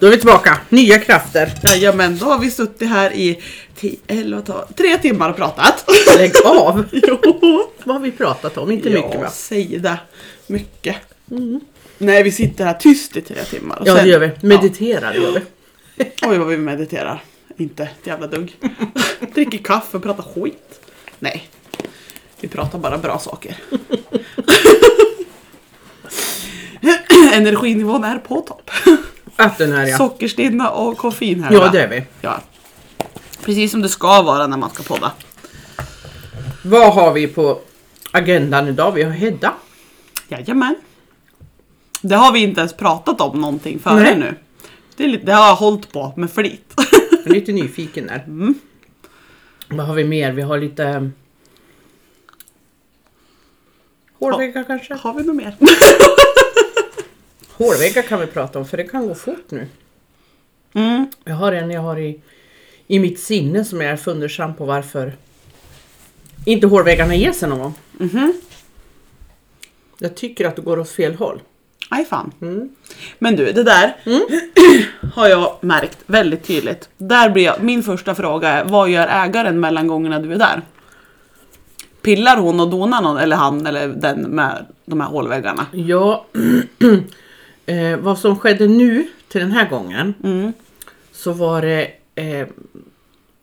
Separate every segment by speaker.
Speaker 1: Då är vi tillbaka. Nya krafter.
Speaker 2: Jajamän, då har vi suttit här i 10, 11, 12, tre timmar och pratat.
Speaker 1: Lägg av.
Speaker 2: jo,
Speaker 1: Vad har vi pratat om? Inte mycket va?
Speaker 2: säg det. Mycket. Nej, vi sitter här tyst i tre timmar.
Speaker 1: Ja
Speaker 2: sen-
Speaker 1: det gör vi. Mediterar gör vi.
Speaker 2: Ja. Oj, vad vi mediterar. Inte ett jävla dugg. Dricker kaffe och pratar skit. Nej, vi pratar bara bra saker. Energinivån är på topp.
Speaker 1: Den här ja.
Speaker 2: Sockerstinna och koffein här.
Speaker 1: Ja det är vi.
Speaker 2: Ja. Precis som det ska vara när man ska podda.
Speaker 1: Vad har vi på agendan idag? Vi har Hedda.
Speaker 2: Jajamän. Det har vi inte ens pratat om någonting före
Speaker 1: Nej.
Speaker 2: nu. Det, är lite, det har jag hållit på med flit.
Speaker 1: Jag är lite nyfiken där. Vad har vi mer? Vi har lite... um, Hårväggar kanske?
Speaker 2: har vi något mer?
Speaker 1: Hårväggar kan vi prata om för det kan gå fort nu.
Speaker 2: Mm.
Speaker 1: Jag har en jag har i, i mitt sinne som jag är fundersam på varför inte hårväggarna ger sig någon gång.
Speaker 2: Mhm.
Speaker 1: Jag tycker att det går åt fel håll.
Speaker 2: Aj fan.
Speaker 1: Mm.
Speaker 2: Men du, det där har jag märkt väldigt tydligt. Där blir jag, min första fråga är, vad gör ägaren mellan gångerna du är där? Pillar hon och donar någon, eller han eller den med de här hålväggarna?
Speaker 1: Ja, eh, vad som skedde nu till den här gången
Speaker 2: Mm.
Speaker 1: så var det eh,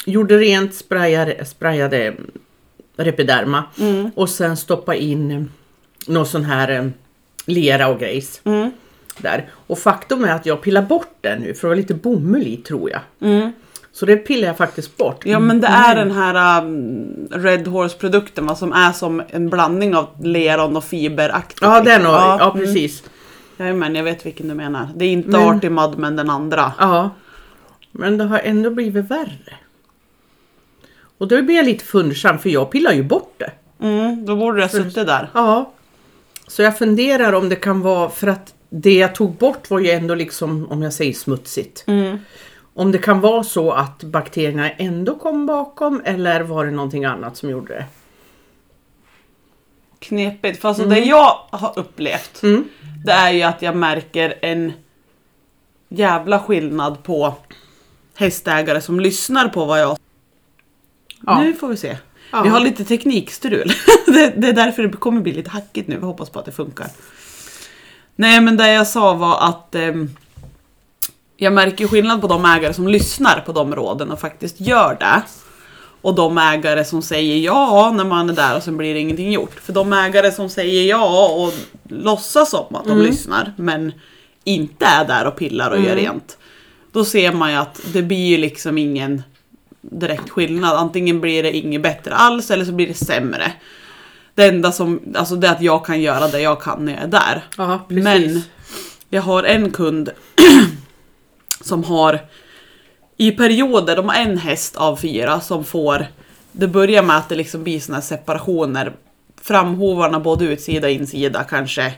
Speaker 1: gjorde rent, sprayade, sprayade Repiderma
Speaker 2: Mm.
Speaker 1: och sen stoppa in någon sån här eh, lera och grejs
Speaker 2: Mm.
Speaker 1: där. Och faktum är att jag pillar bort den nu för det var lite bomull i tror jag.
Speaker 2: Mm.
Speaker 1: Så det pillar jag faktiskt bort.
Speaker 2: Ja men det är den här um, Red Horse produkten va, som är som en blandning av leron och fiberaktigt.
Speaker 1: Ja, den och, ja,
Speaker 2: ja, mm.
Speaker 1: precis.
Speaker 2: Jajamän, jag vet vilken du menar. Det är inte
Speaker 1: Men-
Speaker 2: Artie Mud men den andra.
Speaker 1: Ja. Men det har ändå blivit värre. Och då blir jag lite fundersam för jag pillar ju bort det.
Speaker 2: Mm, då borde det ha suttit där.
Speaker 1: Ja. Så jag funderar om det kan vara för att det jag tog bort var ju ändå liksom, om jag säger smutsigt.
Speaker 2: Mm.
Speaker 1: Om det kan vara så att bakterierna ändå kom bakom eller var det någonting annat som gjorde det?
Speaker 2: Knepigt. För alltså det jag har upplevt
Speaker 1: Mm.
Speaker 2: Det är ju att jag märker en jävla skillnad på hästägare som lyssnar på vad jag
Speaker 1: Ja.
Speaker 2: Nu får vi se.
Speaker 1: Ja.
Speaker 2: Vi har lite teknikstrul. det, det är därför det kommer bli lite hackigt nu. Vi hoppas på att det funkar. Nej men det jag sa var att ehm, jag märker skillnad på de ägare som lyssnar på de råden och faktiskt gör det. Och de ägare som säger ja när man är där och sen blir det ingenting gjort. För de ägare som säger ja och låtsas som att de lyssnar men inte är där och pillar och gör rent. Då ser man ju att det blir ju liksom ingen direkt skillnad. Antingen blir det inget bättre alls eller så blir det sämre. Det enda som, alltså det är att jag kan göra det jag kan när jag är där.
Speaker 1: Precis.
Speaker 2: Men jag har en kund som har i perioder, de har en häst av fyra som får, det börjar med att det liksom blir såna här separationer. Framhovarna både utsida och insida kanske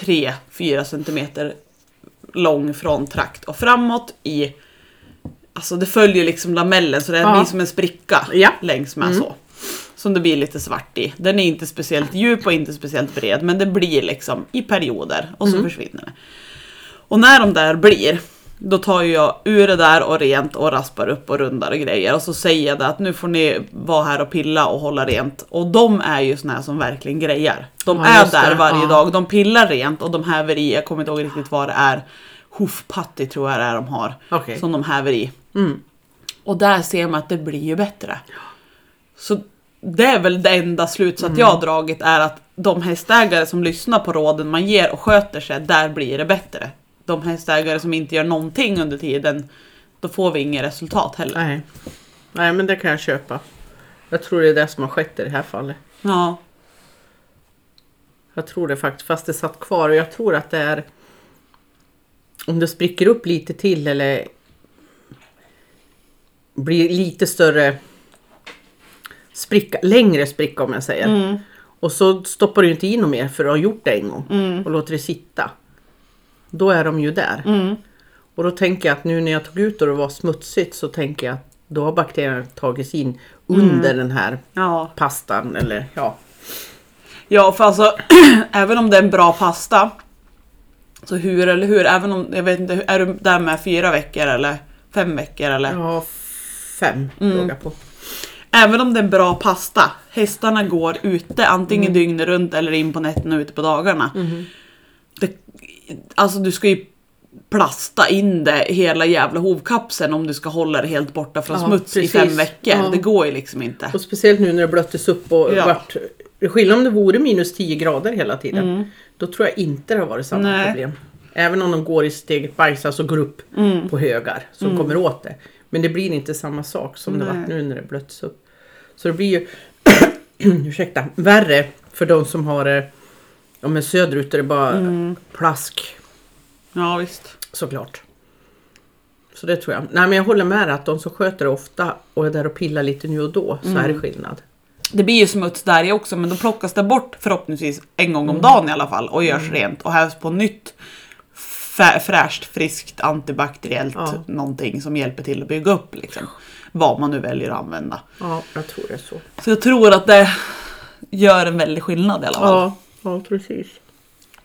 Speaker 2: 3-4 centimeter lång från trakt och framåt i Alltså det följer liksom lamellen så det
Speaker 1: Ja.
Speaker 2: blir som en spricka
Speaker 1: Ja.
Speaker 2: längs med så. Som det blir lite svart i. Den är inte speciellt djup och inte speciellt bred men det blir liksom i perioder och så försvinner det. Och när de där blir, då tar jag ur det där och rent och raspar upp och rundar och grejer. Och så säger jag det att nu får ni vara här och pilla och hålla rent. Och de är ju såna här som verkligen grejar. De
Speaker 1: Ja,
Speaker 2: är där
Speaker 1: det.
Speaker 2: varje
Speaker 1: Ja.
Speaker 2: dag, de pillar rent och de häver i, jag kommer inte ihåg riktigt vad det är. Hoofpatty tror jag det är de har.
Speaker 1: Okej.
Speaker 2: Som de häver i.
Speaker 1: Mm.
Speaker 2: Och där ser man att det blir ju bättre. Så det är väl det enda slutsats
Speaker 1: Mm.
Speaker 2: jag har dragit är att de hästägare som lyssnar på råden man ger och sköter sig, där blir det bättre. De hästägare som inte gör någonting under tiden, då får vi inget resultat heller.
Speaker 1: Nej. Nej, men det kan jag köpa. Jag tror det är det som har skett i det här fallet.
Speaker 2: Ja,
Speaker 1: Jag tror det faktiskt, fast det satt kvar och jag tror att det är om det spricker upp lite till eller blir lite större spricka, längre spricka om jag säger.
Speaker 2: Mm.
Speaker 1: Och så stoppar du inte in något mer för du har gjort det en gång och låter det sitta. Då är de ju där.
Speaker 2: Mm.
Speaker 1: Och då tänker jag att nu när jag tog ut och det var smutsigt så tänker jag att då har bakterierna tagits in under den här
Speaker 2: ja.
Speaker 1: pastan eller ja.
Speaker 2: Ja, för alltså även om det är en bra pasta Så hur eller hur, även om, jag vet inte, är du där med fyra veckor eller fem veckor eller?
Speaker 1: Ja, fem
Speaker 2: Mm.
Speaker 1: på.
Speaker 2: Även om det är en bra pasta, hästarna går ute antingen dygnet runt eller in på nätterna och ute på dagarna. Det, alltså du ska ju plasta in det hela jävla hovkapseln om du ska hålla det helt borta från
Speaker 1: Ja,
Speaker 2: smuts i
Speaker 1: precis.
Speaker 2: fem veckor.
Speaker 1: Ja.
Speaker 2: Det går ju liksom inte.
Speaker 1: Och speciellt nu när det blöttes upp och
Speaker 2: Ja.
Speaker 1: vart... Skillnad om det vore minus 10 grader hela tiden. Då tror jag inte det har varit samma
Speaker 2: Mm. Nej.
Speaker 1: problem. Även om de går i sitt eget bajs, alltså går upp
Speaker 2: Mm.
Speaker 1: på högar som kommer åt det. Men det blir inte samma sak som det
Speaker 2: Nej.
Speaker 1: vart nu när det blöttes upp. Så det blir ju, ursäkta, värre för de som har det, ja men söderut är det bara
Speaker 2: Mm.
Speaker 1: plask
Speaker 2: Ja visst.
Speaker 1: såklart. Så det tror jag. Nej men jag håller med dig att de som sköter det ofta och är där och pillar lite nu och då så är
Speaker 2: Mm.
Speaker 1: det skillnad.
Speaker 2: Det blir ju smuts där också men då plockas det bort förhoppningsvis en gång om
Speaker 1: Mm.
Speaker 2: dagen i alla fall och görs rent och hävs på nytt fräscht, friskt, antibakteriellt
Speaker 1: Ja.
Speaker 2: någonting som hjälper till att bygga upp liksom. Vad man nu väljer att använda.
Speaker 1: Ja, jag tror det är så.
Speaker 2: Så jag tror att det gör en väldig skillnad i alla fall.
Speaker 1: Ja, ja precis.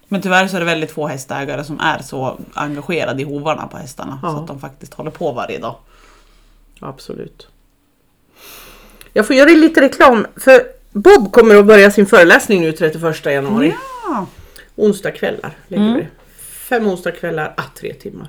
Speaker 2: Men tyvärr så är det väldigt få hästägare som är så engagerade i hovarna på hästarna.
Speaker 1: Ja.
Speaker 2: Så att de faktiskt håller på varje dag.
Speaker 1: Absolut. Jag får göra lite reklam för Bob kommer att börja sin föreläsning nu 31 januari.
Speaker 2: Ja.
Speaker 1: Onsdagskvällar lägger
Speaker 2: Mm.
Speaker 1: vi. Fem onsdagskvällar, ah, tre timmar.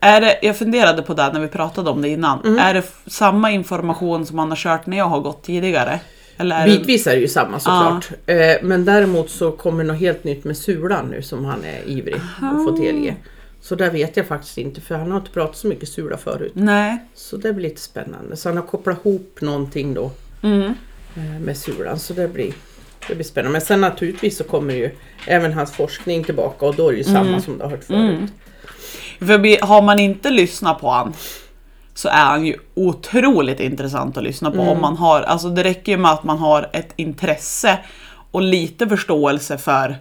Speaker 2: Är det, jag funderade på det när vi pratade om det innan.
Speaker 1: Mm.
Speaker 2: Är det samma information som man har kört när jag har gått tidigare? Eller
Speaker 1: Bitvis är det ju samma såklart. Eh, men däremot så kommer något helt nytt med Sulan nu som han är ivrig att få delge. Så där vet jag faktiskt inte för han har inte pratat så mycket Sula förut.
Speaker 2: Nej.
Speaker 1: Så det blir lite spännande. Så han har kopplat ihop någonting då
Speaker 2: Mm.
Speaker 1: eh, med Sulan. Så det blir, det blir spännande. Men sen naturligtvis så kommer ju även hans forskning tillbaka och då är det ju samma som du har hört förut.
Speaker 2: För vi- har man inte lyssnat på han så är han ju otroligt intressant att lyssna på. Om man har, alltså det räcker ju med att man har ett intresse och lite förståelse för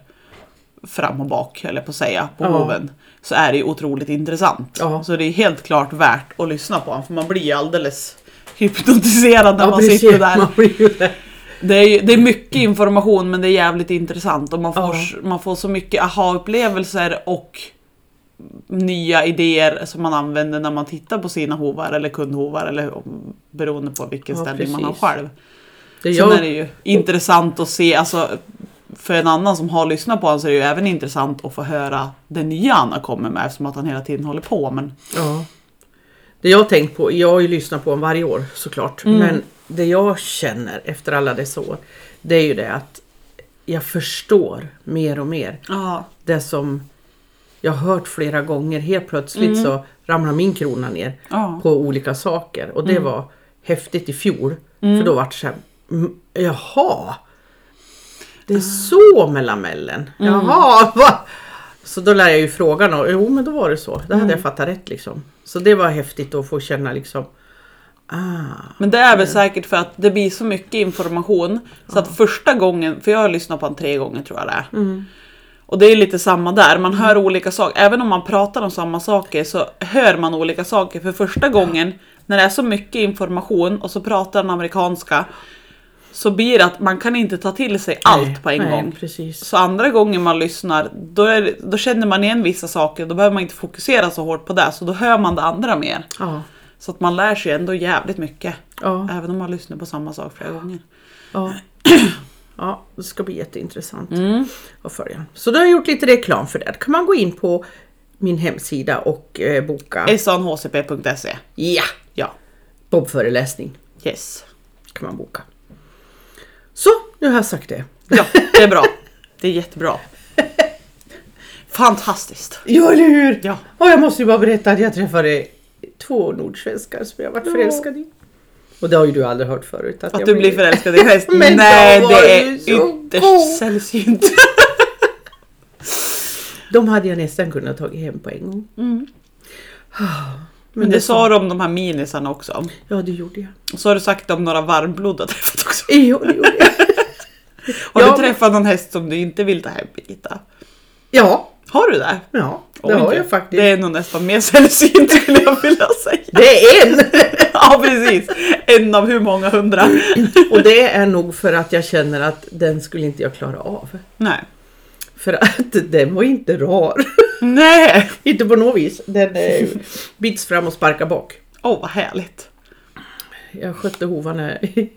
Speaker 2: fram och bak, eller på att säga, på
Speaker 1: Ja.
Speaker 2: hoven. Så är det ju otroligt intressant.
Speaker 1: Ja.
Speaker 2: Så det är helt klart värt att lyssna på honom för man blir ju alldeles hypnotiserad när man
Speaker 1: precis.
Speaker 2: sitter där.
Speaker 1: Man det.
Speaker 2: Är, ju, det är mycket information men det är jävligt intressant och man får,
Speaker 1: Ja.
Speaker 2: man får så mycket aha-upplevelser och nya idéer som man använder när man tittar på sina hovar eller kundhovar eller beroende på vilken
Speaker 1: Ja,
Speaker 2: ställning man har
Speaker 1: precis.
Speaker 2: själv.
Speaker 1: det
Speaker 2: Sen
Speaker 1: jag,
Speaker 2: är det ju intressant att se, alltså för en annan som har lyssnat på honom så är det ju även intressant att få höra det nya han har kommit med eftersom att han hela tiden håller på. Men
Speaker 1: Ja. Det jag har tänkt på, jag har ju lyssnat på honom varje år såklart.
Speaker 2: Mm.
Speaker 1: Men det jag känner efter alla dessa år, det är ju det att jag förstår mer och mer
Speaker 2: ja,
Speaker 1: det som jag har hört flera gånger. Helt plötsligt så ramlar min krona ner
Speaker 2: Mm. ja. Mm.
Speaker 1: på olika saker. Och det var häftigt i fjol. För då var det så här, mm, jaha. Det är så mellanmällen.
Speaker 2: Mm.
Speaker 1: Jaha, va? Så då lär jag ju frågan och jo men då var det så. Det hade
Speaker 2: Mm.
Speaker 1: jag fattat rätt liksom. Så det var häftigt att få känna liksom, ah.
Speaker 2: Men det är väl säkert för att det blir så mycket information. Så att första gången, för jag har lyssnat på honom tre gånger tror jag det är. Och det är lite samma där, man hör olika saker. Även om man pratar om samma saker så hör man olika saker. För första gången, när det är så mycket information och så pratar den amerikanska. Så blir det att man kan inte ta till sig allt
Speaker 1: Nej,
Speaker 2: på en
Speaker 1: nej,
Speaker 2: gång.
Speaker 1: Precis.
Speaker 2: Så andra gången man lyssnar, då, är, då känner man igen vissa saker. Då behöver man inte fokusera så hårt på det, så då hör man det andra mer.
Speaker 1: Ja,
Speaker 2: Så att man lär sig ändå jävligt mycket.
Speaker 1: ja,
Speaker 2: Även om man lyssnar på samma sak flera gånger.
Speaker 1: ja. Ja, det ska bli jätteintressant
Speaker 2: Mm.
Speaker 1: att följa. Så då har jag gjort lite reklam för det. Då kan man gå in på min hemsida och eh, boka.
Speaker 2: sanhcp.se
Speaker 1: Ja,
Speaker 2: Ja,
Speaker 1: Bobföreläsning
Speaker 2: yes.
Speaker 1: kan man boka. Så, nu har jag sagt det.
Speaker 2: Ja, det är bra. Det är jättebra. Fantastiskt.
Speaker 1: Ja, eller hur?
Speaker 2: Ja.
Speaker 1: Och jag måste ju bara berätta att jag träffade två nordsvenskar som jag varit
Speaker 2: Ja.
Speaker 1: förälskad i. Och det har ju du aldrig hört förut.
Speaker 2: Att
Speaker 1: jag
Speaker 2: du blir förälskad i häst. Nej, det är ytterst sällsynt.
Speaker 1: De hade jag nästan kunnat tagit hem på en gång.
Speaker 2: Mm.
Speaker 1: Men,
Speaker 2: Men det sa du om de här minisarna också.
Speaker 1: Ja, det gjorde jag.
Speaker 2: Och så har du sagt om några varmblod du har träffat också.
Speaker 1: Ja, det gjorde jag.
Speaker 2: Har
Speaker 1: Ja.
Speaker 2: du träffat någon häst som du inte vill ta hem Birgitta?
Speaker 1: Ja,
Speaker 2: Har du det?
Speaker 1: ja det
Speaker 2: Oj,
Speaker 1: har jag faktiskt.
Speaker 2: Det är nog nästan mer sällsynt skulle jag vilja säga.
Speaker 1: Det är en!
Speaker 2: Ja precis, en av hur många hundra?
Speaker 1: Och det är nog för att jag känner att den skulle inte jag klara av.
Speaker 2: Nej.
Speaker 1: För att den var inte rar.
Speaker 2: Nej!
Speaker 1: Inte på något vis. Den eh, bits fram och sparkar bak.
Speaker 2: Åh, vad härligt.
Speaker 1: Jag skötte hovarna i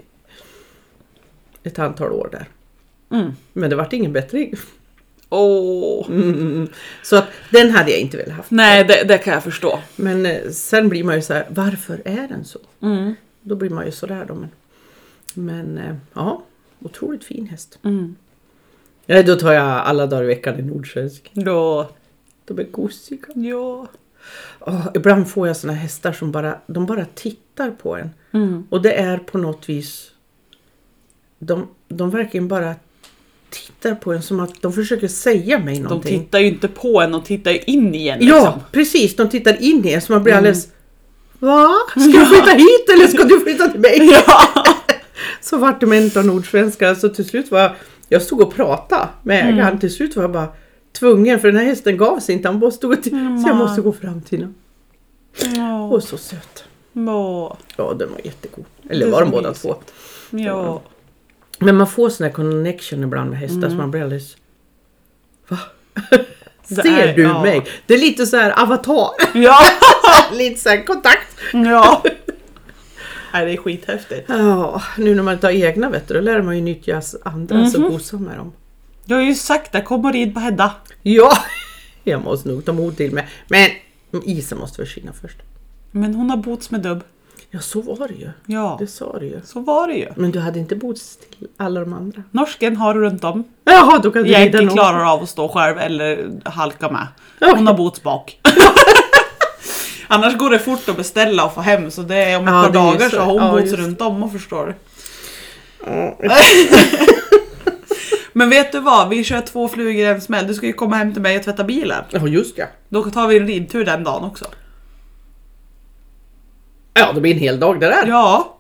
Speaker 1: ett antal år där.
Speaker 2: Mm.
Speaker 1: Men det vart ingen bättring.
Speaker 2: Åh.
Speaker 1: Mm. Så att den hade jag inte velat haft.
Speaker 2: Nej, det, det kan jag förstå.
Speaker 1: Men eh, sen blir man ju så här, varför är den så?
Speaker 2: Mm.
Speaker 1: Då blir man ju sådär då. Men, men eh, ja, otroligt fin häst.
Speaker 2: Mm.
Speaker 1: Ja, då tar jag alla dagar i veckan i nordsvensk.
Speaker 2: Då...
Speaker 1: De är gosiga.
Speaker 2: Ja.
Speaker 1: Åh, ibland får jag såna hästar som bara, de bara tittar på en.
Speaker 2: Mm.
Speaker 1: Och det är på något vis, de, de verkligen bara tittar på en som att de försöker säga mig
Speaker 2: De
Speaker 1: någonting.
Speaker 2: tittar ju inte på en, de tittar ju in i en
Speaker 1: Ja,
Speaker 2: liksom.
Speaker 1: precis. De tittar in i en så man blir
Speaker 2: Mm.
Speaker 1: alldeles... Va? Ska du flytta hit eller ska du flytta till mig?
Speaker 2: Ja.
Speaker 1: Så vart det med av nordsvenska. Så till slut var jag... Jag stod och pratade med
Speaker 2: Mm.
Speaker 1: ägaren. Till slut var jag bara tvungen för den här hästen gav sig inte. Han bara stod och
Speaker 2: Mm,
Speaker 1: Så jag måste gå fram till honom.
Speaker 2: Åh.
Speaker 1: Och så söt.
Speaker 2: Åh.
Speaker 1: Ja, den var jättegod. Eller
Speaker 2: Det
Speaker 1: var de båda två.
Speaker 2: Ja.
Speaker 1: Men man får sån här connection ibland med hästar
Speaker 2: Mm.
Speaker 1: så man blir alldeles... Va? Ser
Speaker 2: är-
Speaker 1: du
Speaker 2: ja.
Speaker 1: mig? Det är lite så här avatar.
Speaker 2: Ja.
Speaker 1: lite så här kontakt.
Speaker 2: ja. Nej, det är skithäftigt.
Speaker 1: Ja, nu när man inte har egna vet du, då lär man ju nyttja andras
Speaker 2: Mhm.
Speaker 1: och gosa med dem.
Speaker 2: Jag har ju sagt det, kom och rid på Hedda.
Speaker 1: Ja, jag måste nog ta mod till mig. Men isen måste försvinna först.
Speaker 2: Men hon har bots med dubb.
Speaker 1: Ja, så var det ju.
Speaker 2: Ja,
Speaker 1: Det sa du ju.
Speaker 2: så var det ju.
Speaker 1: Men du hade inte bots till alla de andra?
Speaker 2: Norsken har du runt om.
Speaker 1: Jaha, då kan du
Speaker 2: Jag inte klarar av att stå själv eller halka med. Hon har bots bak. Annars går det fort att beställa och få hem så det är om ett
Speaker 1: Ja,
Speaker 2: par dagar
Speaker 1: så.
Speaker 2: har hon
Speaker 1: Ja, det.
Speaker 2: runt om och förstår du. Men vet du vad? Vi kör två flugor i en smäll. Du ska ju komma hem till mig och tvätta bilen.
Speaker 1: Ja, just ja.
Speaker 2: Då tar vi en ridtur den dagen också.
Speaker 1: Ja, det blir en hel dag det där.
Speaker 2: Ja.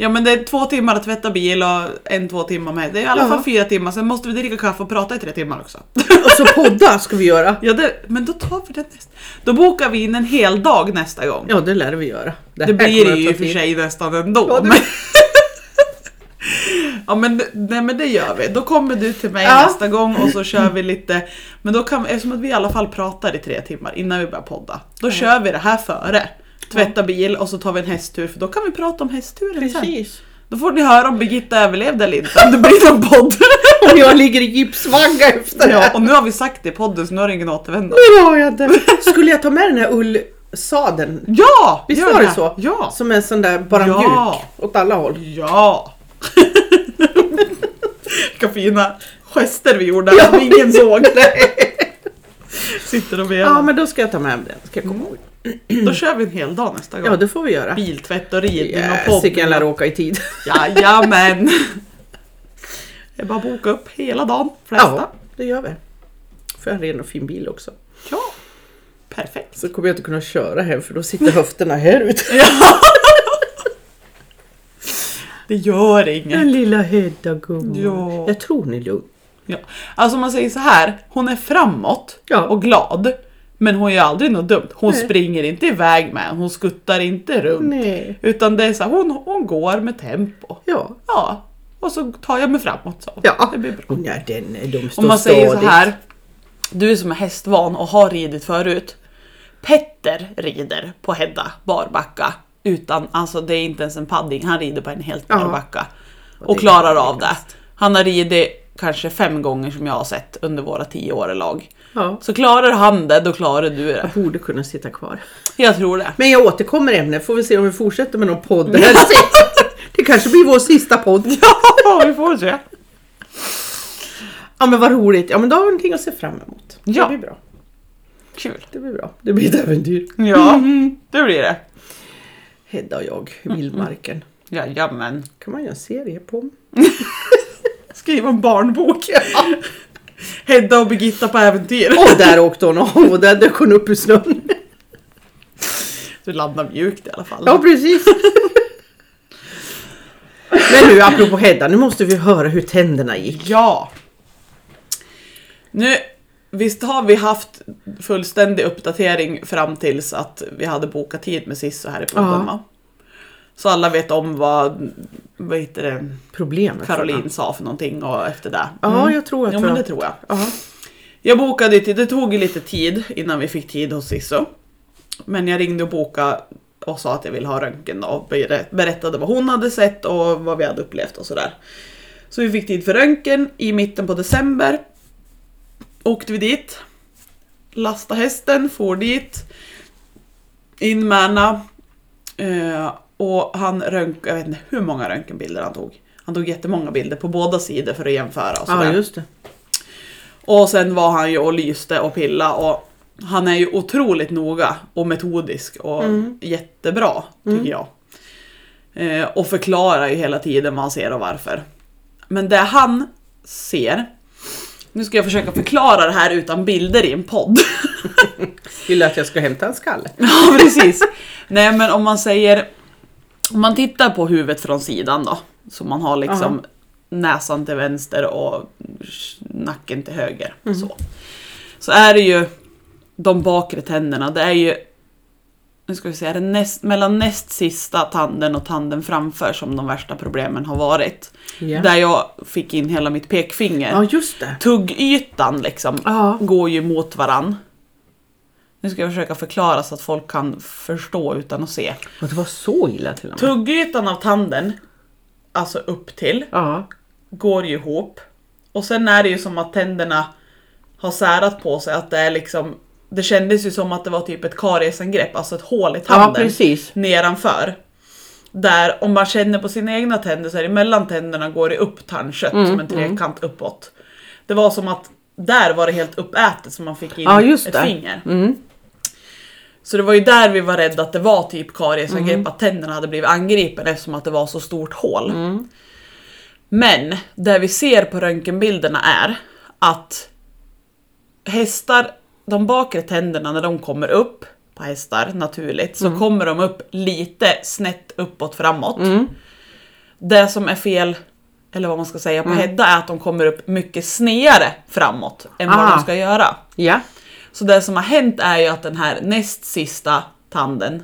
Speaker 2: Ja men det är två timmar att tvätta bil och en två timmar med. Det är i alla
Speaker 1: Ja.
Speaker 2: fall fyra timmar. Sen måste vi dricka kaffe och prata i tre timmar också.
Speaker 1: Och så podda ska vi göra.
Speaker 2: Ja, det, men då tar vi det nästa. Då bokar vi in en hel dag nästa gång.
Speaker 1: Ja, det lär vi göra.
Speaker 2: det
Speaker 1: här
Speaker 2: blir
Speaker 1: kommer
Speaker 2: det ju i och för
Speaker 1: tid.
Speaker 2: sig nästan ändå.
Speaker 1: Ja, det-
Speaker 2: men... ja men, det- nej, men det gör vi. Då kommer du till mig
Speaker 1: Ja.
Speaker 2: nästa gång och så kör vi lite. Men då kan eftersom att vi i alla fall pratar i tre timmar innan vi börjar podda. Då kör vi det här före. Tvätta bil och så tar vi en hästtur för då kan vi prata om hästturen sen.
Speaker 1: Precis.
Speaker 2: Då får ni höra om Birgitta överlevde eller inte. Om det blir någon podd.
Speaker 1: Och jag ligger i gipsvagga efter det
Speaker 2: ja, och nu har vi sagt det i podden så nu har det ingen återvändo.
Speaker 1: Det har jag inte. Skulle jag ta med den här ullsadeln?
Speaker 2: Ja!
Speaker 1: Visst var det så?
Speaker 2: Ja!
Speaker 1: Som en sån där bara
Speaker 2: Ja.
Speaker 1: mjuk åt alla håll.
Speaker 2: Ja! Vilka fina gester vi gjorde som ingen såg. Sitter och
Speaker 1: Ja
Speaker 2: vevar.
Speaker 1: men då ska jag ta med den. Ska jag komma ihåg.
Speaker 2: Då kör vi en hel dag nästa gång.
Speaker 1: Ja det får vi göra.
Speaker 2: Biltvätt och ridning och
Speaker 1: Yes, jag lär
Speaker 2: podd.
Speaker 1: åka i tid.
Speaker 2: Jajamän! Det är bara att boka upp hela dagen. Flesta.
Speaker 1: Ja, det gör vi. Jag en ren och fin bil också.
Speaker 2: Ja. Perfekt.
Speaker 1: Så kommer jag inte kunna köra hem för då sitter höfterna här ute.
Speaker 2: Det gör inget.
Speaker 1: Den lilla Hedda gumman.
Speaker 2: Ja.
Speaker 1: Jag tror ni är lugn.
Speaker 2: Ja. Alltså om man säger så här, hon är framåt
Speaker 1: Ja.
Speaker 2: och glad. Men hon gör aldrig något dumt. Hon
Speaker 1: Nej.
Speaker 2: springer inte iväg med hon skuttar inte runt.
Speaker 1: Nej.
Speaker 2: Utan det är så här, hon, hon går med tempo.
Speaker 1: Ja.
Speaker 2: Ja, och så tar jag mig framåt så.
Speaker 1: Ja.
Speaker 2: Det blir bra.
Speaker 1: Är den, de står
Speaker 2: Om man säger så
Speaker 1: stadigt.
Speaker 2: här, du som är hästvan och har ridit förut. Petter rider på Hedda barbacka utan, alltså det är inte ens en padding, han rider på en helt
Speaker 1: Ja.
Speaker 2: barbacka.
Speaker 1: Och
Speaker 2: Och
Speaker 1: det
Speaker 2: klarar av det. Han har ridit kanske fem gånger som jag har sett under våra tio år i lag.
Speaker 1: Ja.
Speaker 2: Så klarar han det, då klarar du det.
Speaker 1: Jag borde kunna sitta kvar.
Speaker 2: Jag tror det.
Speaker 1: Men jag återkommer i ämnet, får vi se om vi fortsätter med någon podd. Det, kanske blir vår sista podd.
Speaker 2: Ja, vi får se.
Speaker 1: Ja men vad roligt. Ja men då har vi någonting att se fram emot.
Speaker 2: Ja.
Speaker 1: Det blir bra.
Speaker 2: Kul.
Speaker 1: Det blir bra. Det blir ett äventyr.
Speaker 2: Ja, det blir det.
Speaker 1: Hedda och jag i vildmarken.
Speaker 2: Jajamän.
Speaker 1: kan man göra en serie på.
Speaker 2: Skriva en barnbok. Hedda och Birgitta på äventyr.
Speaker 1: Och där åkte hon av och där dök hon upp ur snön.
Speaker 2: Du landar mjukt i alla fall.
Speaker 1: Ja precis. Men nu apropå Hedda, nu måste vi höra hur tänderna gick.
Speaker 2: Ja. Nu, visst har vi haft fullständig uppdatering fram tills att vi hade bokat tid med Sisso här i podden
Speaker 1: Ja.
Speaker 2: va? Så alla vet om vad, vad heter det,
Speaker 1: Problemet.
Speaker 2: Caroline sa för någonting och efter det.
Speaker 1: Ja, jag tror att
Speaker 2: Ja men det tror jag.
Speaker 1: Ja.
Speaker 2: Jag bokade till, det tog ju lite tid innan vi fick tid hos Sisso. Men jag ringde och bokade och sa att jag vill ha röntgen och berä- berättade vad hon hade sett och vad vi hade upplevt och sådär. Så vi fick tid för röntgen i mitten på december. Åkte vi dit. Lasta hästen, for dit. In med Anna. Eh, och han rönk, jag vet inte hur många röntgenbilder han tog. Han tog jättemånga bilder på båda sidor för att jämföra och sådär.
Speaker 1: Ja, just det.
Speaker 2: Och sen var han ju och lyste och pilla och han är ju otroligt noga och metodisk och jättebra tycker jag. Eh, och förklarar ju hela tiden vad han ser och varför. Men det han ser, nu ska jag försöka förklara det här utan bilder i en podd.
Speaker 1: Vill du att jag ska hämta en skalle?
Speaker 2: Ja, precis. Nej, men om man säger... Om man tittar på huvudet från sidan då. Så man har liksom näsan till vänster och nacken till höger. Så. så är det ju de bakre tänderna. Det är ju... Nu ska vi se, är det näst, mellan näst sista tanden och tanden framför som de värsta problemen har varit.
Speaker 1: Ja.
Speaker 2: Där jag fick in hela mitt pekfinger
Speaker 1: Ja, just det.
Speaker 2: tuggytan liksom
Speaker 1: Ja.
Speaker 2: går ju mot varann. Nu ska jag försöka förklara så att folk kan förstå utan att se.
Speaker 1: Och det var så illa till och med.
Speaker 2: Tuggytan av tanden, alltså upp till,
Speaker 1: Ja.
Speaker 2: går ju ihop. Och sen är det ju som att tänderna har särat på sig, att det är liksom det kändes ju som att det var typ ett kariesangrepp, alltså ett hål i
Speaker 1: ja,
Speaker 2: tanden
Speaker 1: precis.
Speaker 2: nedanför. Där om man känner på sina egna tänder så är det mellan tänderna går det upp tandkött
Speaker 1: Mm,
Speaker 2: som en trekant uppåt. Det var som att där var det helt uppätet så man fick in
Speaker 1: Ja,
Speaker 2: ett finger.
Speaker 1: Mm.
Speaker 2: Så det var ju där vi var rädda att det var typ kariesangrepp,
Speaker 1: Mm.
Speaker 2: att tänderna hade blivit angripen eftersom att det var så stort hål.
Speaker 1: Mm.
Speaker 2: Men det vi ser på röntgenbilderna är att hästar, de bakre tänderna när de kommer upp på hästar naturligt så
Speaker 1: Mm.
Speaker 2: kommer de upp lite snett uppåt framåt.
Speaker 1: Mm.
Speaker 2: Det som är fel, eller vad man ska säga på Hedda är att de kommer upp mycket snedare framåt än vad
Speaker 1: Ah.
Speaker 2: de ska göra.
Speaker 1: Ja.
Speaker 2: Så det som har hänt är ju att den här näst sista tanden,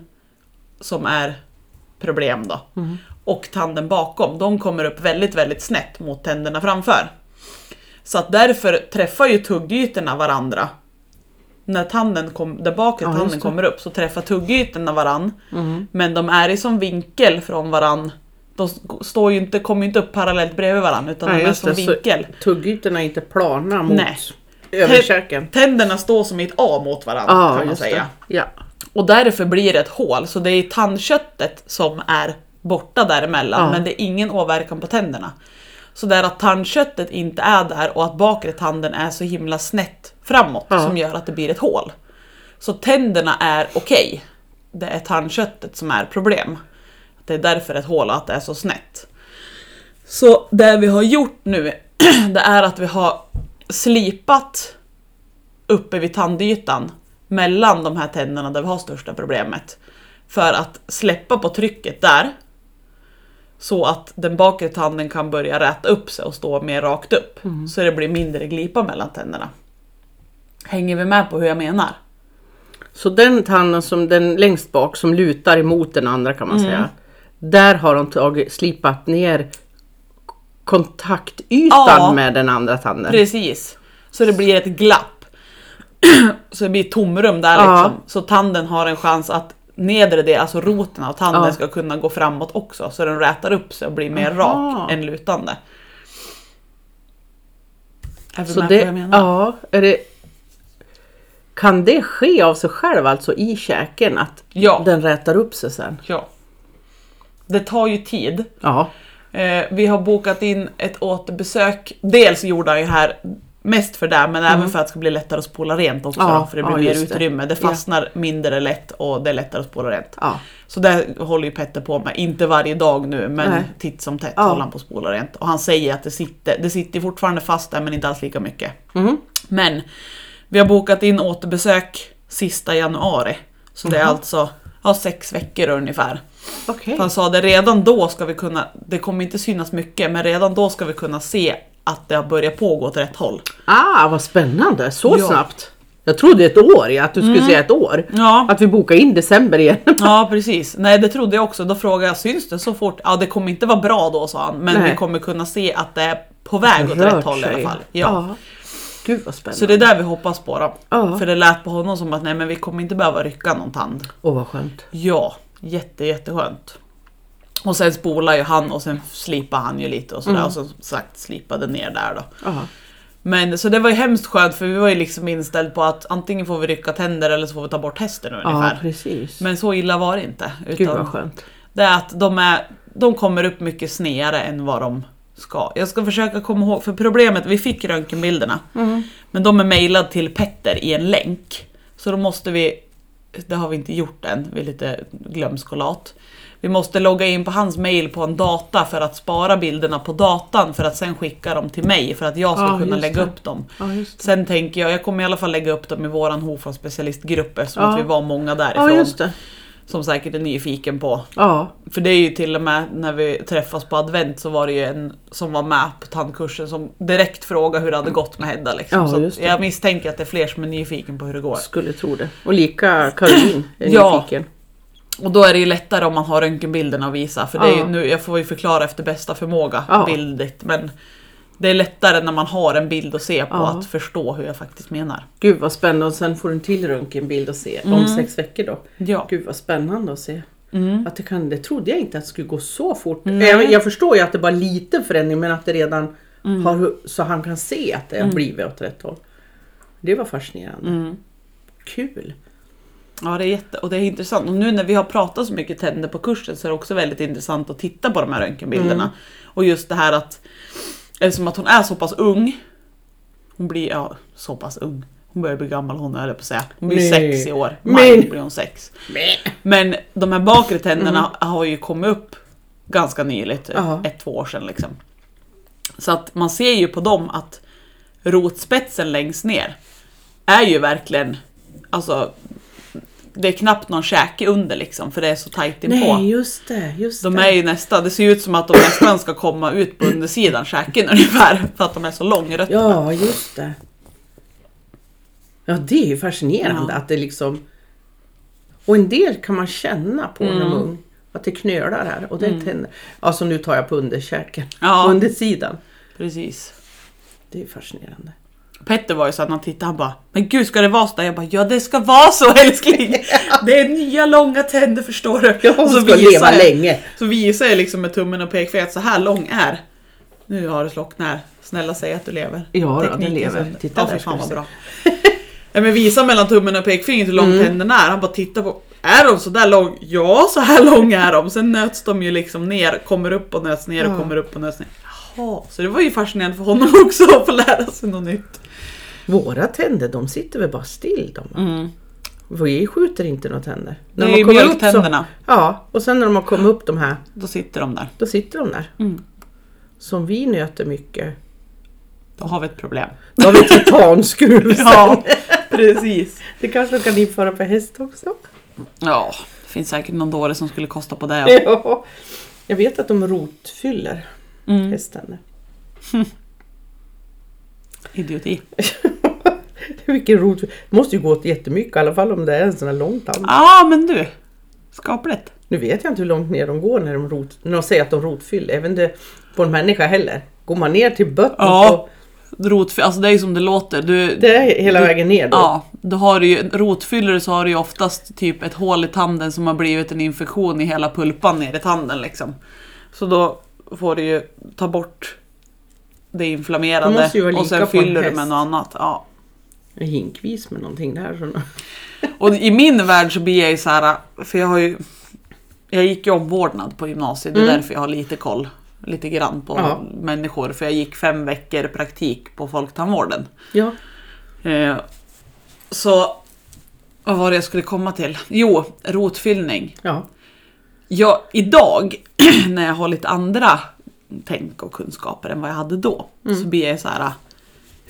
Speaker 2: som är problem då, och tanden bakom, de kommer upp väldigt, väldigt snett mot tänderna framför. Så att därför träffar ju tuggytorna varandra. När tanden kom, där bakre
Speaker 1: Ja,
Speaker 2: tanden kommer upp så träffar tuggytorna varann. Men de är i som vinkel från varann. De står ju inte, kommer ju inte upp parallellt bredvid varann utan
Speaker 1: Ja,
Speaker 2: de är som
Speaker 1: det. Så
Speaker 2: vinkel.
Speaker 1: tuggytorna är inte plana mot
Speaker 2: Nej.
Speaker 1: Överkäken.
Speaker 2: Tänderna står som i ett A mot varandra
Speaker 1: Ja,
Speaker 2: kan man säga.
Speaker 1: det. Ja.
Speaker 2: Och därför blir det ett hål, så det är tandköttet som är borta däremellan,
Speaker 1: Ja.
Speaker 2: men det är ingen åverkan på tänderna. Så det är att tandköttet inte är där och att bakre tanden är så himla snett framåt
Speaker 1: Ja.
Speaker 2: som gör att det blir ett hål. Så tänderna är okej. Det är tandköttet som är problem. Det är därför ett hål och att det är så snett. Så det vi har gjort nu, det är att vi har slipat uppe vid tandytan mellan de här tänderna där vi har största problemet. För att släppa på trycket där. Så att den bakre tanden kan börja räta upp sig och stå mer rakt upp. Så det blir mindre glipa mellan tänderna. Hänger vi med på hur jag menar?
Speaker 1: Så den tanden som den längst bak som lutar emot den andra kan man
Speaker 2: Mm.
Speaker 1: säga. Där har de tagit, slipat ner kontaktytan
Speaker 2: Ja.
Speaker 1: med den andra tanden.
Speaker 2: Precis. Så det blir ett glapp. Så det blir tomrum där
Speaker 1: Ja.
Speaker 2: liksom. Så tanden har en chans att nedre del, alltså roten av tanden,
Speaker 1: Ja.
Speaker 2: ska kunna gå framåt också. Så den rätar upp sig och blir mer
Speaker 1: Aha.
Speaker 2: rak än lutande. Är
Speaker 1: Så
Speaker 2: med på vad
Speaker 1: det,
Speaker 2: jag menar?
Speaker 1: ja, är det, kan det ske av sig själv alltså i käken att
Speaker 2: Ja.
Speaker 1: den rätar upp sig sen?
Speaker 2: ja. Det tar ju tid.
Speaker 1: Ja.
Speaker 2: Eh, vi har bokat in ett återbesök. Dels gjorde han ju här mest för det, men även för att det ska bli lättare att spola rent också.
Speaker 1: Mm. Ja,
Speaker 2: då, för det blir
Speaker 1: ja,
Speaker 2: mer
Speaker 1: det.
Speaker 2: utrymme. Det
Speaker 1: Ja.
Speaker 2: fastnar mindre lätt och det är lättare att spola rent.
Speaker 1: ja.
Speaker 2: Så det håller ju Petter på med. Inte varje dag nu, men
Speaker 1: Nej.
Speaker 2: titt som tätt håller han på att spola rent. Och han säger att det sitter, det sitter fortfarande fast där, men inte alls lika mycket.
Speaker 1: Mhm.
Speaker 2: Men vi har bokat in återbesök sista januari. Så det är alltså ja, sex veckor ungefär.
Speaker 1: Okej.
Speaker 2: Han sa det redan då ska vi kunna, det kommer inte synas mycket, men redan då ska vi kunna se att det har börjat pågå åt rätt håll.
Speaker 1: Ah, vad spännande. Så
Speaker 2: Ja. Mm.
Speaker 1: snabbt. Jag trodde ett år, ja, att du skulle säga ett år.
Speaker 2: Ja,
Speaker 1: Att vi bokar in december igen.
Speaker 2: ja precis. Nej det trodde jag också. Då frågade jag, syns det så fort? Ja det kommer inte vara bra då sa han, men
Speaker 1: Nej.
Speaker 2: vi kommer kunna se att det är på väg åt rätt håll i alla fall. Ja.
Speaker 1: Gud vad spännande.
Speaker 2: Så det är där vi hoppas på då.
Speaker 1: Ja.
Speaker 2: För det lät på honom som att nej men vi kommer inte behöva rycka någon tand.
Speaker 1: Åh vad skönt.
Speaker 2: Ja, jätte jätteskönt. Och sen spolar ju han och sen slipar han ju lite och sådär.
Speaker 1: Mm.
Speaker 2: Och som sagt slipade ner där då.
Speaker 1: Ja.
Speaker 2: Men så det var ju hemskt skönt för vi var ju liksom inställd på att antingen får vi rycka tänder eller så får vi ta bort hästen
Speaker 1: ja,
Speaker 2: ungefär.
Speaker 1: precis.
Speaker 2: Men så illa var det inte.
Speaker 1: Gud vad
Speaker 2: Utan
Speaker 1: skönt.
Speaker 2: det är att de, är, de kommer upp mycket snedare än vad de ska. Jag ska försöka komma ihåg, för problemet, vi fick röntgenbilderna.
Speaker 1: Mm.
Speaker 2: Men de är mejlade till Petter i en länk. Så då måste vi, det har vi inte gjort än, vi är lite glömsk och lat. Vi måste logga in på hans mail på en data för att spara bilderna på datan för att sen skicka dem till mig för att jag ska
Speaker 1: Ja,
Speaker 2: kunna lägga
Speaker 1: det.
Speaker 2: upp dem.
Speaker 1: Ja.
Speaker 2: Sen tänker jag, jag kommer i alla fall lägga upp dem i våran Hofors specialistgrupp eftersom
Speaker 1: Ja.
Speaker 2: att vi var många därifrån. Som säkert är nyfiken på.
Speaker 1: Ja,
Speaker 2: För det är ju till och med när vi träffas på advent så var det ju en som var med på tandkursen som direkt frågade hur det hade gått med Hedda. Liksom.
Speaker 1: Ja,
Speaker 2: så jag misstänker att det är fler som är nyfiken på hur det går.
Speaker 1: skulle tro det. Och lika Caroline är
Speaker 2: Ja.
Speaker 1: nyfiken.
Speaker 2: Och då är det ju lättare om man har röntgenbilderna att visa. För det är ju nu, jag får ju förklara efter bästa förmåga
Speaker 1: Ja.
Speaker 2: bildigt. Men det är lättare när man har en bild att se på
Speaker 1: Ja.
Speaker 2: att förstå hur jag faktiskt menar.
Speaker 1: Gud vad spännande. Och sen får du en till röntgenbild att se om sex veckor då.
Speaker 2: Ja.
Speaker 1: Gud vad spännande att se.
Speaker 2: Mm.
Speaker 1: Att det, kan, det trodde jag inte att det skulle gå så fort. Jag, jag förstår ju att det bara lite förändring men att det redan har så han kan se att det har blivit åt rätt håll. Det var fascinerande.
Speaker 2: Mm.
Speaker 1: Kul.
Speaker 2: Ja det är jätte och det är intressant. Och nu när vi har pratat så mycket tänder på kursen så är det också väldigt intressant att titta på de här röntgenbilderna. Och just det här att eftersom att hon är så pass ung. Hon blir, ja så pass ung. Hon börjar bli gammal hon höll jag på att säga. Hon blir
Speaker 1: Nej.
Speaker 2: sex i år. Maj
Speaker 1: Men-
Speaker 2: blir hon sex. Men de här bakre tänderna har ju kommit upp ganska nyligt.
Speaker 1: Ja.
Speaker 2: Ett, två år sedan liksom. Så att man ser ju på dem att rotspetsen längst ner är ju verkligen, alltså det är knappt någon käke under liksom för det är så tajt inpå.
Speaker 1: Nej just det, just
Speaker 2: De är ju nästan, det ser ut som att de nästan ska komma ut på undersidan käken ungefär för att de är så långa rötterna.
Speaker 1: Ja just det. Ja det är ju fascinerande
Speaker 2: Ja.
Speaker 1: att det liksom Och en del kan man känna på när
Speaker 2: Mm.
Speaker 1: man är ung. Att det knölar här och det är tänder. Ja så nu tar jag på underkäken.
Speaker 2: Ja.
Speaker 1: Undersidan.
Speaker 2: Precis.
Speaker 1: Det är fascinerande.
Speaker 2: Petter var ju så att han tittade han bara Men gud ska det vara så där? Jag bara ja det ska vara så älskling! Det är nya långa tänder förstår du.
Speaker 1: Ja, hon
Speaker 2: så
Speaker 1: ska
Speaker 2: visar
Speaker 1: leva
Speaker 2: jag-
Speaker 1: länge.
Speaker 2: Så visar jag liksom med tummen och pekfingret att så här lång är. Nu har det slocknat här. Snälla säg att du lever.
Speaker 1: Ja, då, den
Speaker 2: Tekniken
Speaker 1: lever.
Speaker 2: sätter-
Speaker 1: Titta
Speaker 2: ja,
Speaker 1: där
Speaker 2: fan
Speaker 1: du
Speaker 2: vad bra. Ja, men visa mellan tummen och pekfingret hur lång
Speaker 1: Mm.
Speaker 2: tänderna är. Han bara tittar på. Är de så där lång? Ja, så här lång är de. Sen nöts de ju liksom ner, kommer upp och nöts ner och
Speaker 1: Ja.
Speaker 2: kommer upp och nöts ner. Jaha, så det var ju fascinerande för honom också att få lära sig något nytt.
Speaker 1: Våra tänder de sitter väl bara still de.
Speaker 2: Mm.
Speaker 1: Vi skjuter inte några tänder. När
Speaker 2: Det
Speaker 1: de
Speaker 2: är mjölktänderna.
Speaker 1: Ja, och sen när de har kommit upp de här,
Speaker 2: Då sitter de där.
Speaker 1: då sitter de där.
Speaker 2: Mm.
Speaker 1: Som vi nöter mycket.
Speaker 2: Då har vi ett problem.
Speaker 1: Då har vi titanskruv.
Speaker 2: Ja, precis.
Speaker 1: Det kanske kan införa på häst också.
Speaker 2: Ja, det finns säkert någon dåre som skulle kosta på det. Ja.
Speaker 1: Ja. Jag vet att de rotfyller
Speaker 2: Mm.
Speaker 1: hästtänder.
Speaker 2: Idioti.
Speaker 1: Vilken rot. Det måste ju gå åt jättemycket i alla fall om det är en sån här lång tand.
Speaker 2: Ja, men du. Skapligt.
Speaker 1: Nu vet jag inte hur långt ner de går när de, rot, när de säger att de rotfyller. Även det på en människa heller. Går man ner till botten
Speaker 2: Ja.
Speaker 1: så
Speaker 2: Rotfy- alltså det är ju som det låter. Du,
Speaker 1: det är hela
Speaker 2: du-
Speaker 1: vägen ner då.
Speaker 2: Ja, då har du ju, rotfyller så har du ju oftast typ ett hål i tanden som har blivit en infektion i hela pulpan ner i tanden liksom. Så då får du ju ta bort det
Speaker 1: De
Speaker 2: inflammerade och sen fyller du med något annat. Ja.
Speaker 1: En hinkvis med någonting där.
Speaker 2: Och i min värld så blir jag ju så här, för jag har ju Jag gick ju omvårdnad på gymnasiet, det är
Speaker 1: Mm.
Speaker 2: därför jag har lite koll. Lite grann på
Speaker 1: Ja.
Speaker 2: människor, för jag gick fem veckor praktik på Folktandvården.
Speaker 1: Ja.
Speaker 2: Eh, så, vad var det jag skulle komma till? Jo, rotfyllning.
Speaker 1: ja.
Speaker 2: Jag, idag, när jag har lite andra tänk och kunskaper än vad jag hade då, så blir jag så här.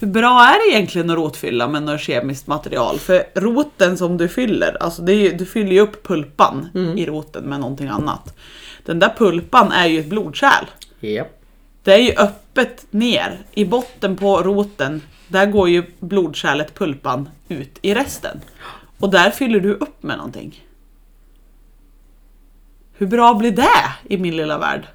Speaker 2: Hur bra är det egentligen att rotfylla med något kemiskt material? För roten som du fyller, alltså ju, du fyller ju upp pulpan i roten med någonting annat. Den där pulpan är ju ett blodkärl.
Speaker 1: Japp.
Speaker 2: Det är ju öppet ner. I botten på roten, där går ju blodkärlet, pulpan, ut i resten. Och där fyller du upp med någonting. Hur bra blir det i min lilla värld?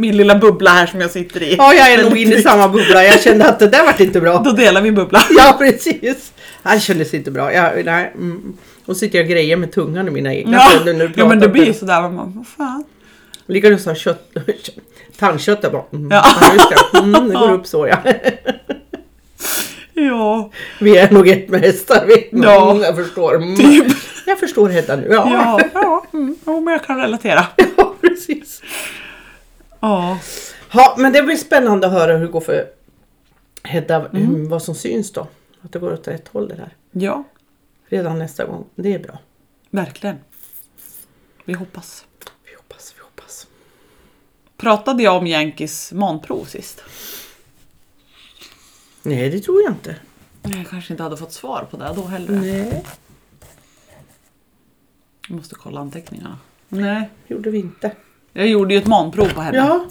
Speaker 2: Min lilla bubbla här som jag sitter i.
Speaker 1: Ja, jag är nog inne i samma bubbla. Jag kände att det där vart inte bra.
Speaker 2: Då delar vi bubbla.
Speaker 1: Ja, precis. Det kändes inte bra. Jag, nej, mm. Och sitter jag och grejer med tungan i mina egna
Speaker 2: Ja,
Speaker 1: tänder när du
Speaker 2: ja men det blir sådär, man bara, vad fan.
Speaker 1: Likadant som kött, tandkött. Jag bara, mm,
Speaker 2: Ja.
Speaker 1: ja. det. Mm, det går upp så ja.
Speaker 2: Ja,
Speaker 1: Vi är nog ett med hästar vet man.
Speaker 2: Ja.
Speaker 1: Mm, jag förstår. Mm.
Speaker 2: typ.
Speaker 1: Jag förstår Hedda nu. Ja,
Speaker 2: Ja, ja, mm, jo, men jag kan relatera.
Speaker 1: ja precis.
Speaker 2: Ja.
Speaker 1: Ja, men det blir spännande att höra hur det går för Hedda, mm, vad som syns då. Att det går åt rätt håll det där.
Speaker 2: Ja,
Speaker 1: Redan nästa gång. Det är bra.
Speaker 2: verkligen. Vi hoppas.
Speaker 1: Vi hoppas, vi hoppas.
Speaker 2: Pratade jag om Yankees manprov sist?
Speaker 1: Nej, det tror jag inte.
Speaker 2: Jag kanske inte hade fått svar på det då heller.
Speaker 1: Nej,
Speaker 2: Jag måste kolla anteckningarna. Nej.
Speaker 1: gjorde vi inte.
Speaker 2: Jag gjorde ju ett manprov på henne.
Speaker 1: Ja,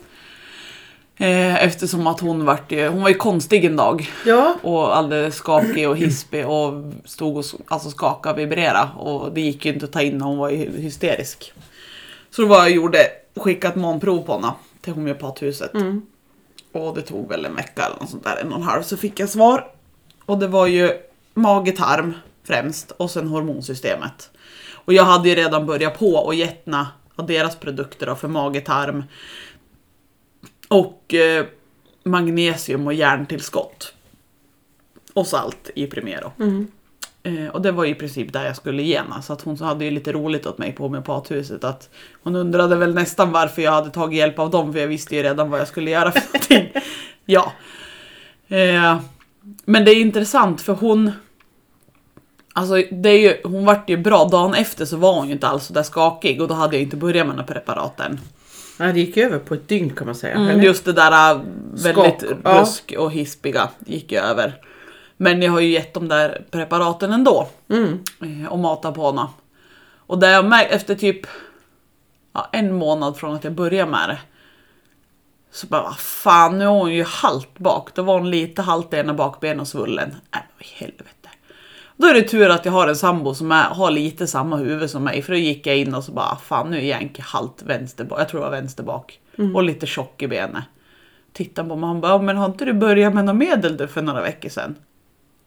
Speaker 2: Eh, eftersom att hon, vart, hon var ju konstig en dag.
Speaker 1: ja.
Speaker 2: Och alldeles skakig och hispig och stod och alltså skakade och vibrerade. Och det gick ju inte att ta in hon var ju hysterisk. Så då var jag gjorde, skickade ett manprov på henne till homeopathuset.
Speaker 1: Mm.
Speaker 2: Och det tog väl en vecka eller något sånt där, en och en halv, så fick jag svar. Och det var ju mage-tarm främst och sen hormonsystemet. Och jag hade ju redan börjat på och getna av deras produkter då för mage-tarm. Och eh, magnesium och järntillskott. Och salt i Primero.
Speaker 1: Mm.
Speaker 2: Eh, och det var ju i princip där jag skulle ge henne. Så att hon hade ju lite roligt åt mig på homeopathuset. Att hon undrade väl nästan varför jag hade tagit hjälp av dem. För jag visste ju redan vad jag skulle göra för någonting. ja. Eh, men det är intressant för hon... Alltså det är ju, hon vart ju bra. Dagen efter så var hon ju inte alls så där skakig. Och då hade jag inte börjat med några preparat än.
Speaker 1: Ja, det gick över på ett dygn kan man säga.
Speaker 2: Mm, just det där äh, väldigt
Speaker 1: Skak, ja.
Speaker 2: och hispiga gick ju över. Men jag har ju gett de där preparaten ändå.
Speaker 1: Mm.
Speaker 2: eh, Och matat på henne. Och det jag märkt efter typ ja, en månad från att jag började med det. Så bara, vad fan nu är hon ju halt bak. Då var hon lite halt i ena bakben och svullen. Nej i helvete. Då är det tur att jag har en sambo som är, har lite samma huvud som mig. För då gick jag in och så bara, fan nu är Yankee halt vänster bak. Jag tror det var vänster bak. Och lite tjock i benet. Tittade på mig och han bara, "Ja, men har inte du börjat med något medel du för några veckor sedan?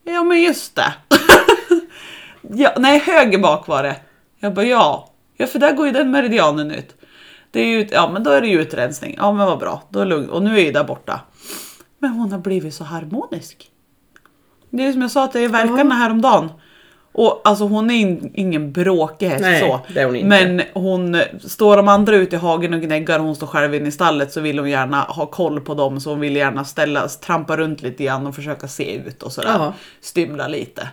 Speaker 2: Ja men just det. ja, nej, höger bak var det. Jag bara ja. Ja för där går ju den meridianen ut. Det är ju, ja men då är det ju utrensning. Ja men vad bra, då är det lugnt. Och nu är ju där borta. Men hon har blivit så harmonisk. Det är som jag sa till verkarna häromdagen. Och alltså hon är in, ingen bråkig häst
Speaker 1: Nej,
Speaker 2: så.
Speaker 1: det är hon inte.
Speaker 2: Men hon står de andra ute i hagen och gnäggar och hon står själv inne i stallet så vill hon gärna ha koll på dem så hon vill gärna ställa, trampa runt lite grann och försöka se ut och sådär.
Speaker 1: Ja.
Speaker 2: Stymla lite.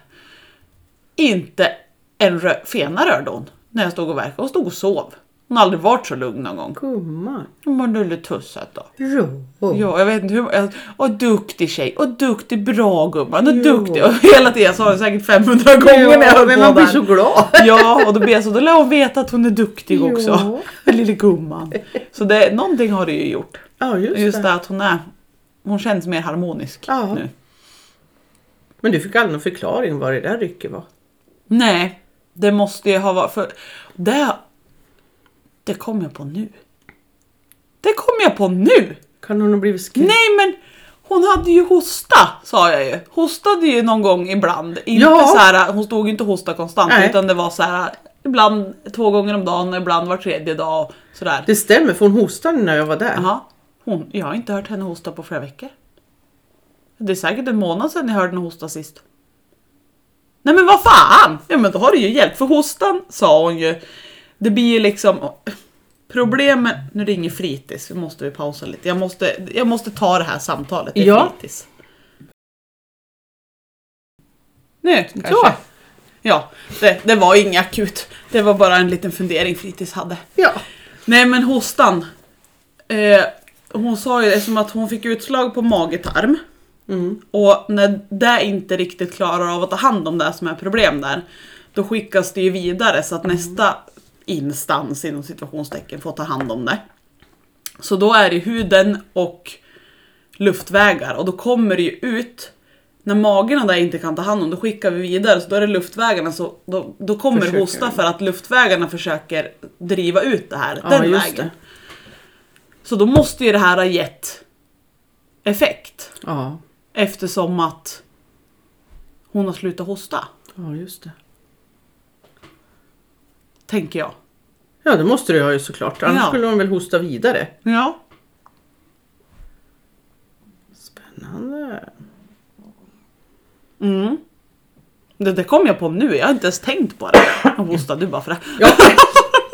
Speaker 2: Inte en rö- fena rörde hon när jag stod och verkade. Hon stod och sov. Hon har aldrig varit så lugn någon gång.
Speaker 1: Gumman.
Speaker 2: Hon var lilletusset då.
Speaker 1: Jo.
Speaker 2: Ja, jag vet inte hur... jag- Och duktig tjej. Och duktig, bra gumman. Och
Speaker 1: Jo.
Speaker 2: duktig. Och hela tiden, jag sa det säkert 500 gånger när jag höll
Speaker 1: men
Speaker 2: på
Speaker 1: man blir
Speaker 2: där.
Speaker 1: så glad.
Speaker 2: Ja, och då blir jag så, då lär hon veta att hon är duktig
Speaker 1: Jo.
Speaker 2: också. Lille gumman. Så det, någonting har det ju gjort.
Speaker 1: Ja, just,
Speaker 2: Just
Speaker 1: det.
Speaker 2: det att hon är... Hon känns mer harmonisk
Speaker 1: Ja.
Speaker 2: nu.
Speaker 1: Men du fick aldrig någon förklaring vad det där rycket var?
Speaker 2: Nej, det måste ju ha varit... För det, det kom jag på nu. Det kom jag på nu!
Speaker 1: Kan hon ha blivit skrämd?
Speaker 2: Nej men hon hade ju hosta sa jag ju. Hostade ju någon gång ibland. Inte
Speaker 1: Ja.
Speaker 2: så här, hon stod ju inte och hostade konstant
Speaker 1: Nej.
Speaker 2: utan det var så här ibland två gånger om dagen och ibland var tredje dag. och Sådär.
Speaker 1: Det stämmer för hon hostade när jag var där.
Speaker 2: Hon, jag har inte hört henne hosta på flera veckor. Det är säkert en månad sedan jag hörde henne hosta sist. Nej men vad fan! Ja men då har det ju hjälpt. För hostan sa hon ju. Det blir ju liksom... Problemet... Nu ringer fritids. Vi måste vi pausa lite. Jag måste, jag måste ta det här samtalet. Det är
Speaker 1: Ja.
Speaker 2: fritids. Nu kanske.
Speaker 1: Så.
Speaker 2: Ja, det, det var inget akut. Det var bara en liten fundering fritids hade.
Speaker 1: Ja.
Speaker 2: Nej men hostan. Eh, hon sa ju det som att hon fick utslag på mage-tarm.
Speaker 1: Mm.
Speaker 2: Och när det inte riktigt klarar av att ta hand om det som är problem där. Då skickas det ju vidare så att nästa instans inom situationstecken får ta hand om det. Så då är det huden och luftvägar och då kommer det ju ut när magen och det inte kan ta hand om, då skickar vi vidare. Så då är det luftvägarna, så då, då kommer
Speaker 1: Försöker.
Speaker 2: hosta för att luftvägarna försöker driva ut det här
Speaker 1: Ja,
Speaker 2: den
Speaker 1: just
Speaker 2: vägen.
Speaker 1: det.
Speaker 2: Så då måste ju det här ha gett effekt.
Speaker 1: Ja,
Speaker 2: Eftersom att hon har slutat hosta.
Speaker 1: ja just det.
Speaker 2: Tänker jag.
Speaker 1: Ja det måste du ha ju såklart. Annars
Speaker 2: Ja.
Speaker 1: skulle hon väl hosta vidare.
Speaker 2: Ja.
Speaker 1: Spännande.
Speaker 2: Mm. Det, det kom jag på nu, jag har inte ens tänkt på det. Jag hostade bara för det.
Speaker 1: Ja,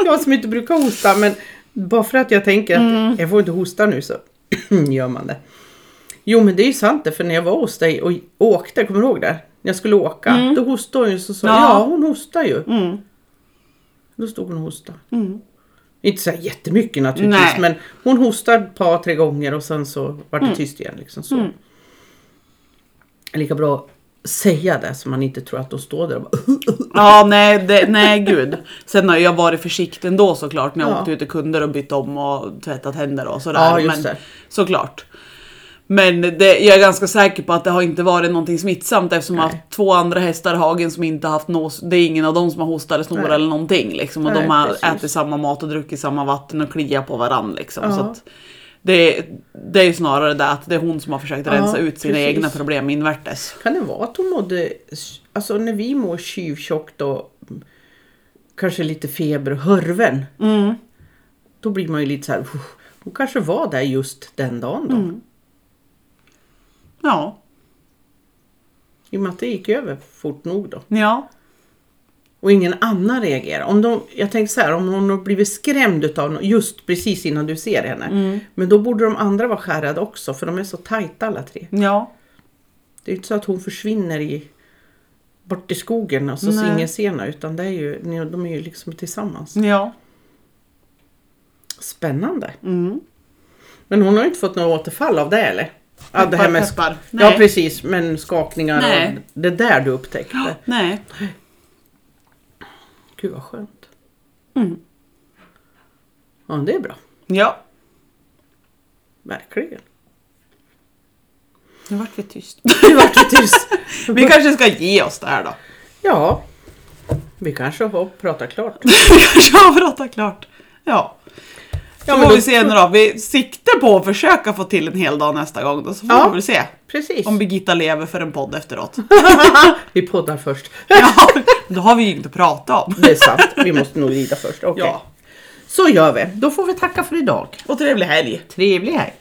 Speaker 1: jag som inte brukar hosta men bara för att jag tänker att jag får inte hosta nu så gör man det. Jo men det är ju sant det för när jag var hos dig och åkte, kommer du ihåg det? När jag skulle åka, då hostade hon ju så sa
Speaker 2: Ja.
Speaker 1: ja hon hostar ju.
Speaker 2: Mm.
Speaker 1: Då stod hon och hostade.
Speaker 2: Mm.
Speaker 1: Inte så här jättemycket naturligtvis
Speaker 2: Nej.
Speaker 1: men hon hostade ett par tre gånger och sen så var det tyst igen. Liksom, så.
Speaker 2: Mm.
Speaker 1: Lika bra säga det så man inte tror att de står där och bara
Speaker 2: Ja, nej, det, nej gud. Sen har jag varit försiktig ändå såklart när jag
Speaker 1: Ja.
Speaker 2: åkte ut till kunder och bytt om och tvättat händer och sådär.
Speaker 1: Ja,
Speaker 2: Men,
Speaker 1: det.
Speaker 2: Såklart. Men det, jag är ganska säker på att det har inte varit någonting smittsamt eftersom jag
Speaker 1: Nej.
Speaker 2: haft två andra hästar i hagen som inte haft nås. Det är ingen av dem som har hostat eller snorat eller någonting. Liksom, och
Speaker 1: Nej,
Speaker 2: de har
Speaker 1: precis.
Speaker 2: ätit samma mat och druckit samma vatten och kliat på varandra. Liksom,
Speaker 1: Ja.
Speaker 2: så att det, det är ju snarare det att det är hon som har försökt
Speaker 1: Ja,
Speaker 2: rensa ut sina
Speaker 1: precis.
Speaker 2: egna problem invärtes.
Speaker 1: Kan det vara att hon mådde, alltså när vi mår tjuvtjockt och kanske lite feber och hörven.
Speaker 2: Mm.
Speaker 1: Då blir man ju lite så här, "Uff, hon kanske var där just den dagen då.
Speaker 2: Mm. Ja.
Speaker 1: I och med att det gick över fort nog då.
Speaker 2: Ja.
Speaker 1: Och ingen annan reagerar. Om de, jag tänker så här, om hon har blivit skrämd utav något just precis innan du ser henne.
Speaker 2: Mm.
Speaker 1: Men då borde de andra vara skärrade också för de är så tajta alla tre.
Speaker 2: Ja.
Speaker 1: Det är inte så att hon försvinner i bort i skogen och så
Speaker 2: Nej.
Speaker 1: ingen ser henne, utan det är ju, de är ju liksom tillsammans.
Speaker 2: Ja.
Speaker 1: Spännande.
Speaker 2: Mm.
Speaker 1: Men hon har inte fått något återfall av det eller? Ja, det här med,
Speaker 2: Peppar.
Speaker 1: ja
Speaker 2: Nej.
Speaker 1: precis, men skakningar
Speaker 2: Nej.
Speaker 1: och det där du upptäckte.
Speaker 2: Nej.
Speaker 1: Gud vad skönt.
Speaker 2: Mm.
Speaker 1: Ja det är bra.
Speaker 2: Ja.
Speaker 1: Verkligen.
Speaker 2: Nu vart vi tyst.
Speaker 1: Det vart det tyst.
Speaker 2: Vi kanske ska ge oss där då.
Speaker 1: Ja. Vi kanske har pratat klart.
Speaker 2: Vi kanske har pratat klart. Ja.
Speaker 1: Ja,
Speaker 2: får vi se nu då. Vi siktar på att försöka få till en hel dag nästa gång. Då så får
Speaker 1: Ja.
Speaker 2: vi väl se
Speaker 1: Precis.
Speaker 2: om Birgitta lever för en podd efteråt.
Speaker 1: Vi poddar först.
Speaker 2: Ja, då har vi ju inte pratat om.
Speaker 1: Det är sant. Vi måste nog rida först. Okej.
Speaker 2: Ja.
Speaker 1: Så gör vi. Då får vi tacka för idag.
Speaker 2: Och trevlig helg.
Speaker 1: Trevlig helg.